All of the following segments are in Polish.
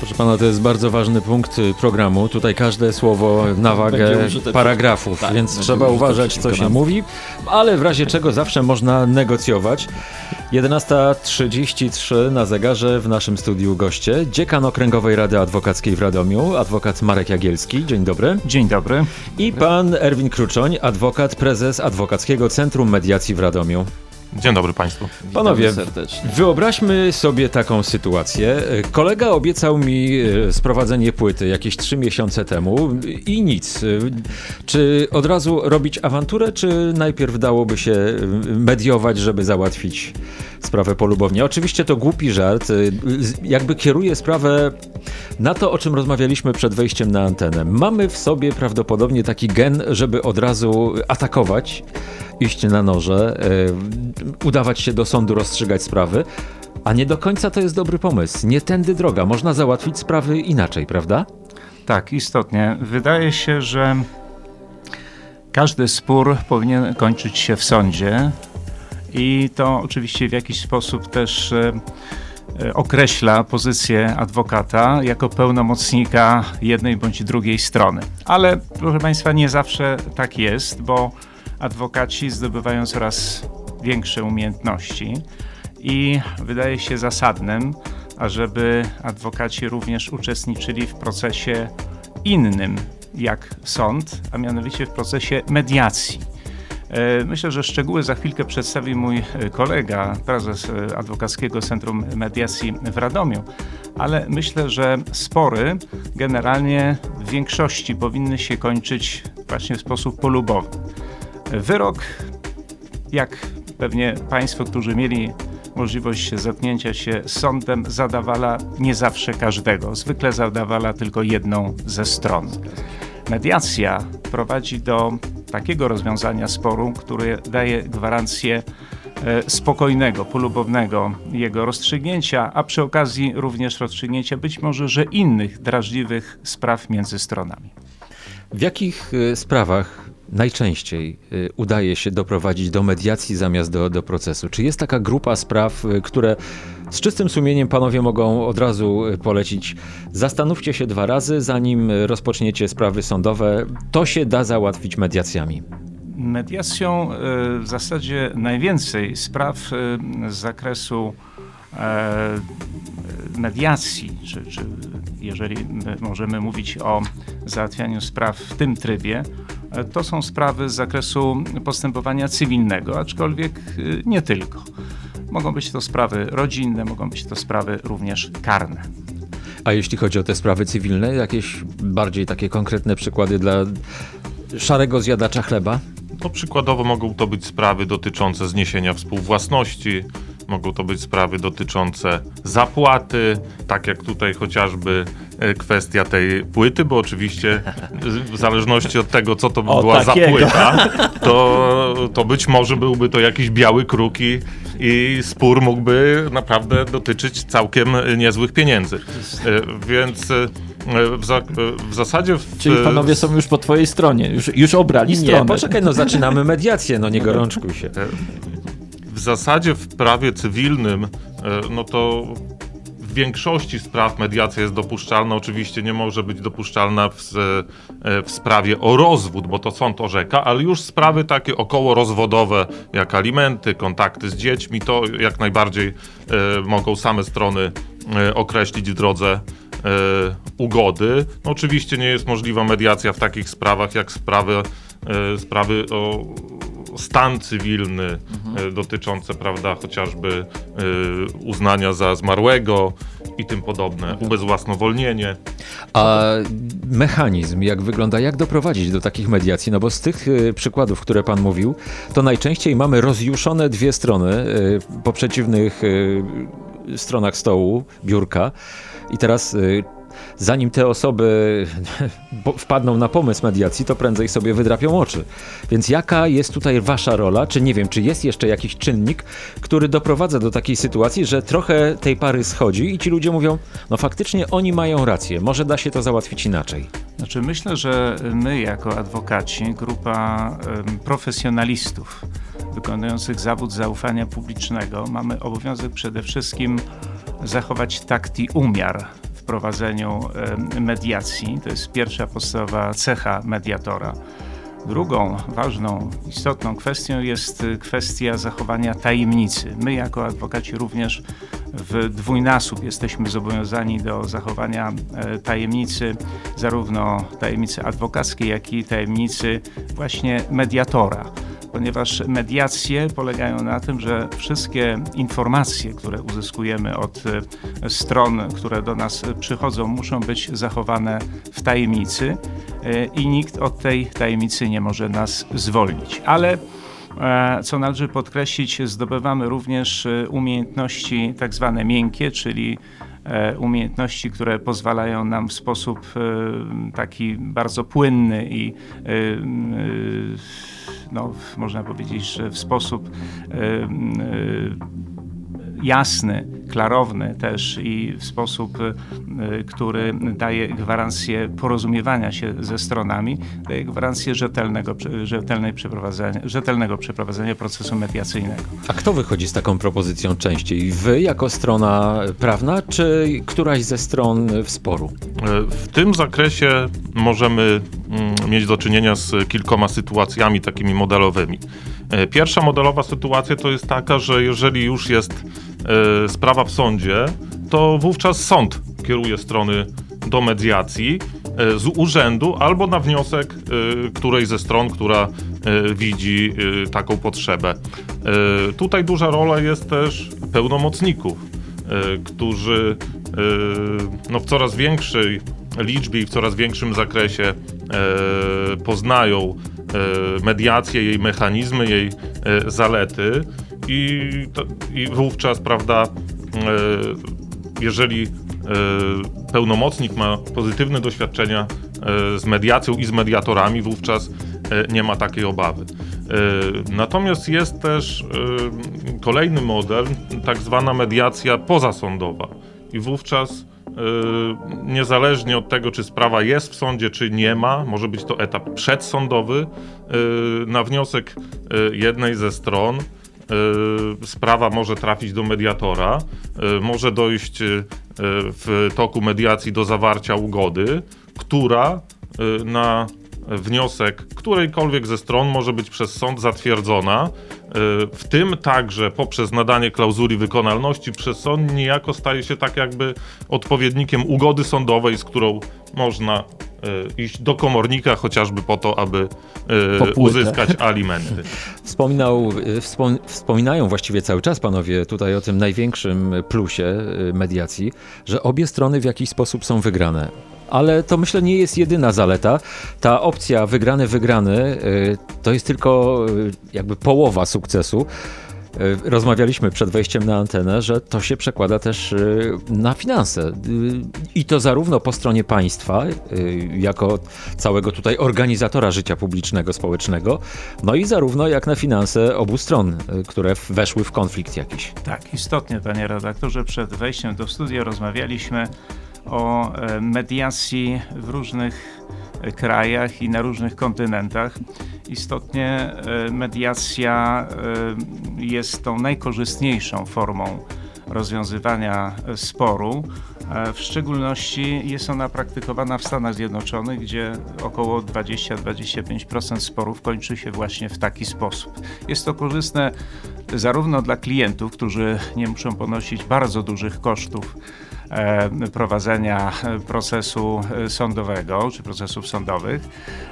Proszę pana, to jest bardzo ważny punkt y, programu. Tutaj każde słowo na wagę paragrafów, tak, więc trzeba uważać, co się mówi, ale w razie czego zawsze można negocjować. 11.33 na zegarze w naszym studiu goście. Dziekan Okręgowej Rady Adwokackiej w Radomiu, adwokat Marek Jagielski. Dzień dobry. Dzień dobry. I pan Erwin Kruczoń, adwokat, prezes Adwokackiego Centrum Mediacji w Radomiu. Dzień dobry Państwu. Panowie, wyobraźmy sobie taką sytuację. Kolega obiecał mi e, sprowadzenie płyty jakieś trzy miesiące temu i nic. Czy od razu robić awanturę, czy najpierw dałoby się mediować, żeby załatwić sprawę polubownie? Oczywiście to głupi żart. Jakby kieruje sprawę na to, o czym rozmawialiśmy przed wejściem na antenę. Mamy w sobie prawdopodobnie taki gen, żeby od razu atakować iść na noże, e, udawać się do sądu, rozstrzygać sprawy. A nie do końca to jest dobry pomysł. Nie tędy droga. Można załatwić sprawy inaczej, prawda? Tak, istotnie. Wydaje się, że każdy spór powinien kończyć się w sądzie i to oczywiście w jakiś sposób też e, e, określa pozycję adwokata jako pełnomocnika jednej bądź drugiej strony. Ale proszę Państwa, nie zawsze tak jest, bo adwokaci zdobywają coraz większe umiejętności i wydaje się zasadnym, ażeby adwokaci również uczestniczyli w procesie innym jak sąd, a mianowicie w procesie mediacji. E, myślę, że szczegóły za chwilkę przedstawi mój kolega, prezes Adwokackiego Centrum Mediacji w Radomiu, ale myślę, że spory generalnie w większości powinny się kończyć właśnie w sposób polubowy. Wyrok, jak pewnie Państwo, którzy mieli możliwość zetknięcia się z sądem, zadawala nie zawsze każdego. Zwykle zadawala tylko jedną ze stron. Mediacja prowadzi do takiego rozwiązania sporu, które daje gwarancję e, spokojnego, polubownego jego rozstrzygnięcia, a przy okazji również rozstrzygnięcia być może, że innych drażliwych spraw między stronami. W jakich e, sprawach najczęściej y, udaje się doprowadzić do mediacji zamiast do, do procesu? Czy jest taka grupa spraw, y, które z czystym sumieniem panowie mogą od razu y, polecić? Zastanówcie się dwa razy, zanim rozpoczniecie sprawy sądowe. To się da załatwić mediacjami. Mediacją w zasadzie najwięcej spraw z zakresu e, mediacji, czy, czy jeżeli możemy mówić o załatwianiu spraw w tym trybie, to są sprawy z zakresu postępowania cywilnego, aczkolwiek e, nie tylko. Mogą być to sprawy rodzinne, mogą być to sprawy również karne. A jeśli chodzi o te sprawy cywilne, jakieś bardziej takie konkretne przykłady dla szarego zjadacza chleba? No, przykładowo mogą to być sprawy dotyczące zniesienia współwłasności, mogą to być sprawy dotyczące zapłaty, tak jak tutaj chociażby kwestia tej płyty, bo oczywiście w zależności od tego, co to o, była takiego. za płyta, to, to być może byłby to jakiś biały kruk i, i spór mógłby naprawdę dotyczyć całkiem niezłych pieniędzy. E, więc e, w, za, w, zasadzie. W... Czyli panowie są już po twojej stronie, już, już obrali nie, stronę. Poczekaj, no zaczynamy mediację, no nie gorączkuj się w zasadzie w prawie cywilnym, e, no to w większości spraw mediacja jest dopuszczalna. Oczywiście nie może być dopuszczalna w, e, w, sprawie o rozwód, bo to sąd orzeka, ale już sprawy takie około rozwodowe, jak alimenty, kontakty z dziećmi, to jak najbardziej e, mogą same strony e, określić w drodze e, ugody. No, oczywiście nie jest możliwa mediacja w takich sprawach, jak sprawy, e, sprawy o stan cywilny mhm. E, dotyczące, prawda, chociażby y, uznania za zmarłego i tym podobne, ubezwłasnowolnienie. A mechanizm, jak wygląda, jak doprowadzić do takich mediacji? No bo z tych y, przykładów, które pan mówił, to najczęściej mamy rozjuszone dwie strony po przeciwnych stronach stołu, biurka. I teraz zanim te osoby wpadną na pomysł mediacji, to prędzej sobie wydrapią oczy. Więc jaka jest tutaj wasza rola? Czy nie wiem, czy jest jeszcze jakiś czynnik, który doprowadza do takiej sytuacji, że trochę tej pary schodzi i ci ludzie mówią, no faktycznie oni mają rację, może da się to załatwić inaczej. Znaczy myślę, że my jako adwokaci, grupa profesjonalistów wykonujących zawód zaufania publicznego, mamy obowiązek przede wszystkim zachować takt i umiar prowadzeniu mediacji. To jest pierwsza podstawowa cecha mediatora. Drugą ważną, istotną kwestią jest y, kwestia zachowania tajemnicy. My, jako adwokaci, również w dwójnasób jesteśmy zobowiązani do zachowania e, tajemnicy, zarówno tajemnicy adwokackiej, jak i tajemnicy właśnie mediatora ponieważ mediacje polegają na tym, że wszystkie informacje, które uzyskujemy od e, stron, które do nas przychodzą, muszą być zachowane w tajemnicy e, i nikt od tej tajemnicy nie może nas zwolnić. Ale e, co należy podkreślić, zdobywamy również umiejętności tak zwane miękkie, czyli umiejętności, które pozwalają nam w sposób taki bardzo płynny i no, można powiedzieć, że w sposób jasny, klarowny też i w sposób, który daje gwarancję porozumiewania się ze stronami, daje gwarancję rzetelnego, rzetelnej przeprowadzenia, rzetelnego przeprowadzenia procesu mediacyjnego. A kto wychodzi z taką propozycją częściej? Wy jako strona prawna, czy któraś ze stron w sporu? W tym zakresie możemy mm, mieć do czynienia z kilkoma sytuacjami takimi modelowymi. E, pierwsza modelowa sytuacja to jest taka, że jeżeli już jest e, sprawa w sądzie, to wówczas sąd kieruje strony do mediacji e, z urzędu albo na wniosek której ze stron, która widzi taką potrzebę. Tutaj duża rola jest też pełnomocników, którzy no, w coraz większej liczbie i w coraz większym zakresie poznają E, mediację, jej mechanizmy, jej e, zalety i, to, i wówczas, prawda, e, jeżeli pełnomocnik ma pozytywne doświadczenia z mediacją i z mediatorami, wówczas nie ma takiej obawy. Natomiast jest też kolejny model, tak zwana mediacja pozasądowa. I wówczas niezależnie od tego, czy sprawa jest w sądzie, czy nie ma, może być to etap przedsądowy, yy, na wniosek yy, jednej ze stron sprawa może trafić do mediatora, może dojść w toku mediacji do zawarcia ugody, która na wniosek którejkolwiek ze stron może być przez sąd zatwierdzona, w tym także poprzez nadanie klauzuli wykonalności przez sąd niejako staje się tak jakby odpowiednikiem ugody sądowej, z którą można e, iść do komornika chociażby po to, aby e, uzyskać alimenty. Wspominał, wspom, wspominają właściwie cały czas panowie tutaj o tym największym plusie mediacji, że obie strony w jakiś sposób są wygrane ale to myślę nie jest jedyna zaleta. Ta opcja wygrany, wygrany y, to jest tylko y, jakby połowa sukcesu. Y, rozmawialiśmy przed wejściem na antenę, że to się przekłada też na finanse. I to zarówno po stronie państwa, jako całego tutaj organizatora życia publicznego, społecznego, no i zarówno jak na finanse obu stron, które weszły w konflikt jakiś. Tak, istotnie, panie redaktorze, przed wejściem do studia rozmawialiśmy o e, mediacji w różnych e, krajach i na różnych kontynentach. Istotnie e, mediacja jest tą najkorzystniejszą formą rozwiązywania sporu. W szczególności jest ona praktykowana w Stanach Zjednoczonych, gdzie około 20-25% sporów kończy się właśnie w taki sposób. Jest to korzystne zarówno dla klientów, którzy nie muszą ponosić bardzo dużych kosztów prowadzenia procesu sądowego czy procesów sądowych.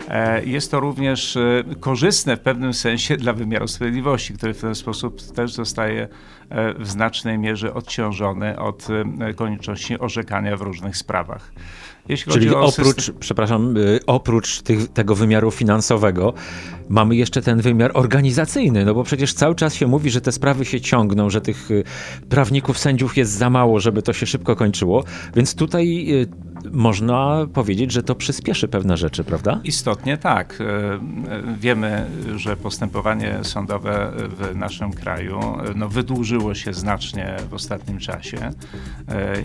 E, jest to również e, korzystne w pewnym sensie dla wymiaru sprawiedliwości, który w ten sposób też zostaje w znacznej mierze odciążony od konieczności orzekania w różnych sprawach. Jeśli Czyli oprócz, system... przepraszam, y, oprócz tych, tego wymiaru finansowego, mamy jeszcze ten wymiar organizacyjny, no bo przecież cały czas się mówi, że te sprawy się ciągną, że tych y, prawników, sędziów jest za mało, żeby to się szybko kończyło, więc tutaj y, można powiedzieć, że to przyspieszy pewne rzeczy, prawda? Istotnie tak. E, Wiemy, że postępowanie sądowe w naszym kraju no, wydłużyło się znacznie w ostatnim czasie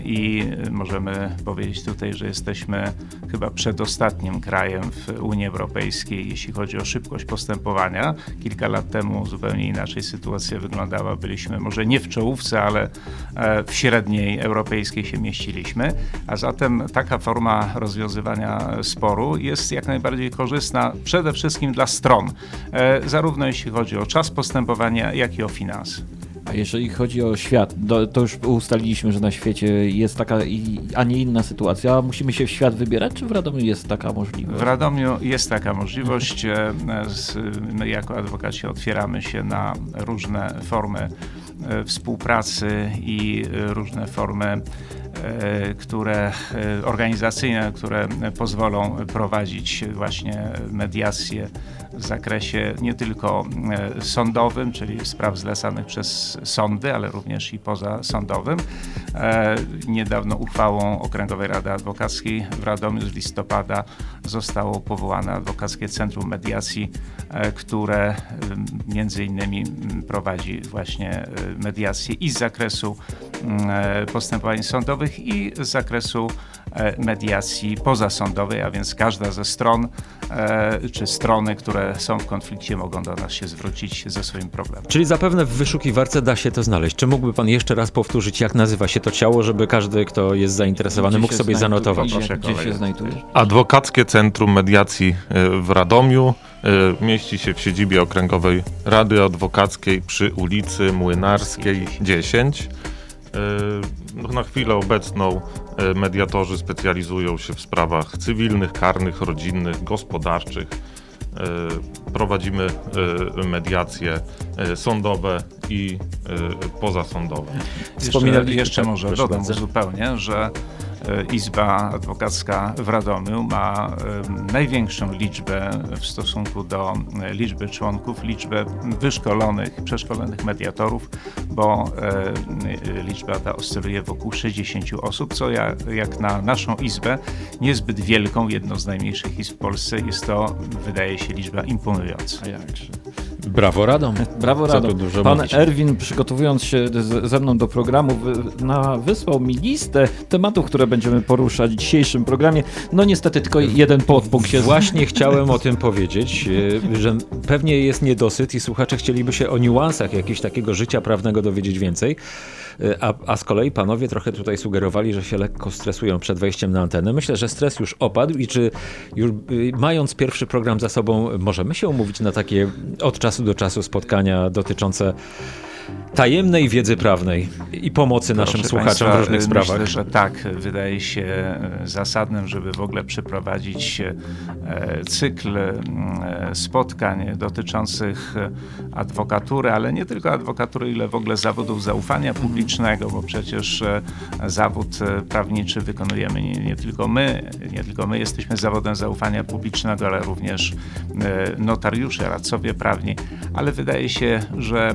i możemy powiedzieć tutaj, że jesteśmy chyba przedostatnim krajem w Unii Europejskiej, jeśli chodzi o szybkość postępowania. Kilka lat temu zupełnie inaczej sytuacja wyglądała. Byliśmy może nie w czołówce, ale e, w średniej europejskiej się mieściliśmy, a zatem taka forma rozwiązywania sporu jest jak najbardziej korzystna przede wszystkim dla stron, e, zarówno jeśli chodzi o czas postępowania, jak i o finanse. A jeżeli chodzi o świat, to, już ustaliliśmy, że na świecie jest taka, a nie inna sytuacja. Musimy się w świat wybierać, czy w Radomiu jest taka możliwość? W Radomiu jest taka możliwość. e, My jako adwokaci otwieramy się na różne formy e, współpracy i różne formy które e, organizacyjne, które pozwolą prowadzić właśnie mediacje w zakresie nie tylko e, sądowym, czyli spraw zlecanych przez sądy, ale również i pozasądowym. E, Niedawno uchwałą Okręgowej Rady Adwokackiej w Radomiu z listopada zostało powołane Adwokackie Centrum Mediacji, e, które e, między innymi prowadzi właśnie e, mediacje i z zakresu m, e, postępowań sądowych i z zakresu e, mediacji pozasądowej, a więc każda ze stron e, czy strony, które są w konflikcie mogą do nas się zwrócić ze swoim problemem. Czyli zapewne w wyszukiwarce da się to znaleźć. Czy mógłby pan jeszcze raz powtórzyć, jak nazywa się to ciało, żeby każdy, kto jest zainteresowany, mógł sobie zanotować? Gdzie, Proszę gdzie się kolegę. znajdujesz? Adwokackie Centrum Mediacji e, w Radomiu mieści się w siedzibie Okręgowej Rady Adwokackiej przy ulicy Młynarskiej 10. E, no, Na chwilę obecną e, mediatorzy specjalizują się w sprawach cywilnych, karnych, rodzinnych, gospodarczych. E, Prowadzimy mediacje sądowe i pozasądowe. Jeszcze, Wspominaliście- jeszcze tak, może dodam że Izba Adwokacka w Radomiu ma e, największą liczbę w stosunku do e, liczby członków, liczbę wyszkolonych, przeszkolonych mediatorów, bo e, liczba ta oscyluje wokół 60 osób, co ja, jak na naszą Izbę, niezbyt wielką, jedną z najmniejszych izb w Polsce, jest to, wydaje się, liczba imponująca. A jakże. Brawo, Radom. Brawo, Co Rado. tu dużo Pan mówić. Erwin, przygotowując się ze mną do programu, na, wysłał mi listę tematów, które będziemy poruszać w dzisiejszym programie. No niestety tylko jeden podpunkt się Właśnie chciałem o tym powiedzieć, e, że pewnie jest niedosyt i słuchacze chcieliby się o niuansach jakiegoś takiego życia prawnego dowiedzieć więcej. E, A, a z kolei panowie trochę tutaj sugerowali, że się lekko stresują przed wejściem na antenę. Myślę, że stres już opadł i czy już y, mając pierwszy program za sobą, możemy się umówić na takie od czasu do czasu spotkania dotyczące tajemnej wiedzy prawnej i pomocy naszym Proszę słuchaczom Państwa, w różnych myślę, sprawach. że tak, wydaje się e, zasadnym, żeby w ogóle przeprowadzić e, cykl e, spotkań dotyczących adwokatury, ale nie tylko adwokatury, ile w ogóle zawodów zaufania publicznego, bo przecież zawód prawniczy wykonujemy nie, nie tylko my, nie tylko my jesteśmy zawodem zaufania publicznego, ale również notariusze, radcowie prawni, ale wydaje się, że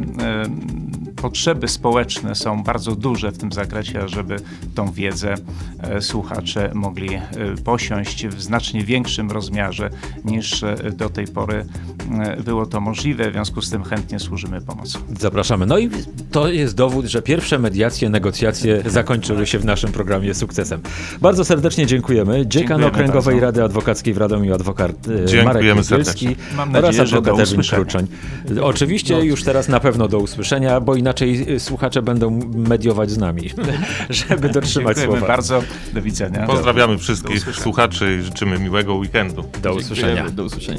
potrzeby społeczne są bardzo duże w tym zakresie, żeby tą wiedzę e, słuchacze mogli e, posiąść w znacznie większym rozmiarze niż e, do tej pory było to możliwe. W związku z tym chętnie służymy pomocą. Zapraszamy. No i to jest dowód, że pierwsze mediacje, negocjacje zakończyły się w naszym programie sukcesem. Bardzo serdecznie dziękujemy. Dziekan Dziękujemy Okręgowej bardzo. Rady Adwokackiej w Radomiu, adwokat e, Dziękujemy Marek. Mam oraz nadzieję, że adwokat Erwin. Kruczoń. Oczywiście już teraz na pewno do usłyszenia, bo inaczej e, słuchacze będą mediować z nami, żeby dotrzymać Dziękujemy słowa. bardzo. Do widzenia. Pozdrawiamy wszystkich słuchaczy i życzymy miłego weekendu. Do usłyszenia. Do usłyszenia.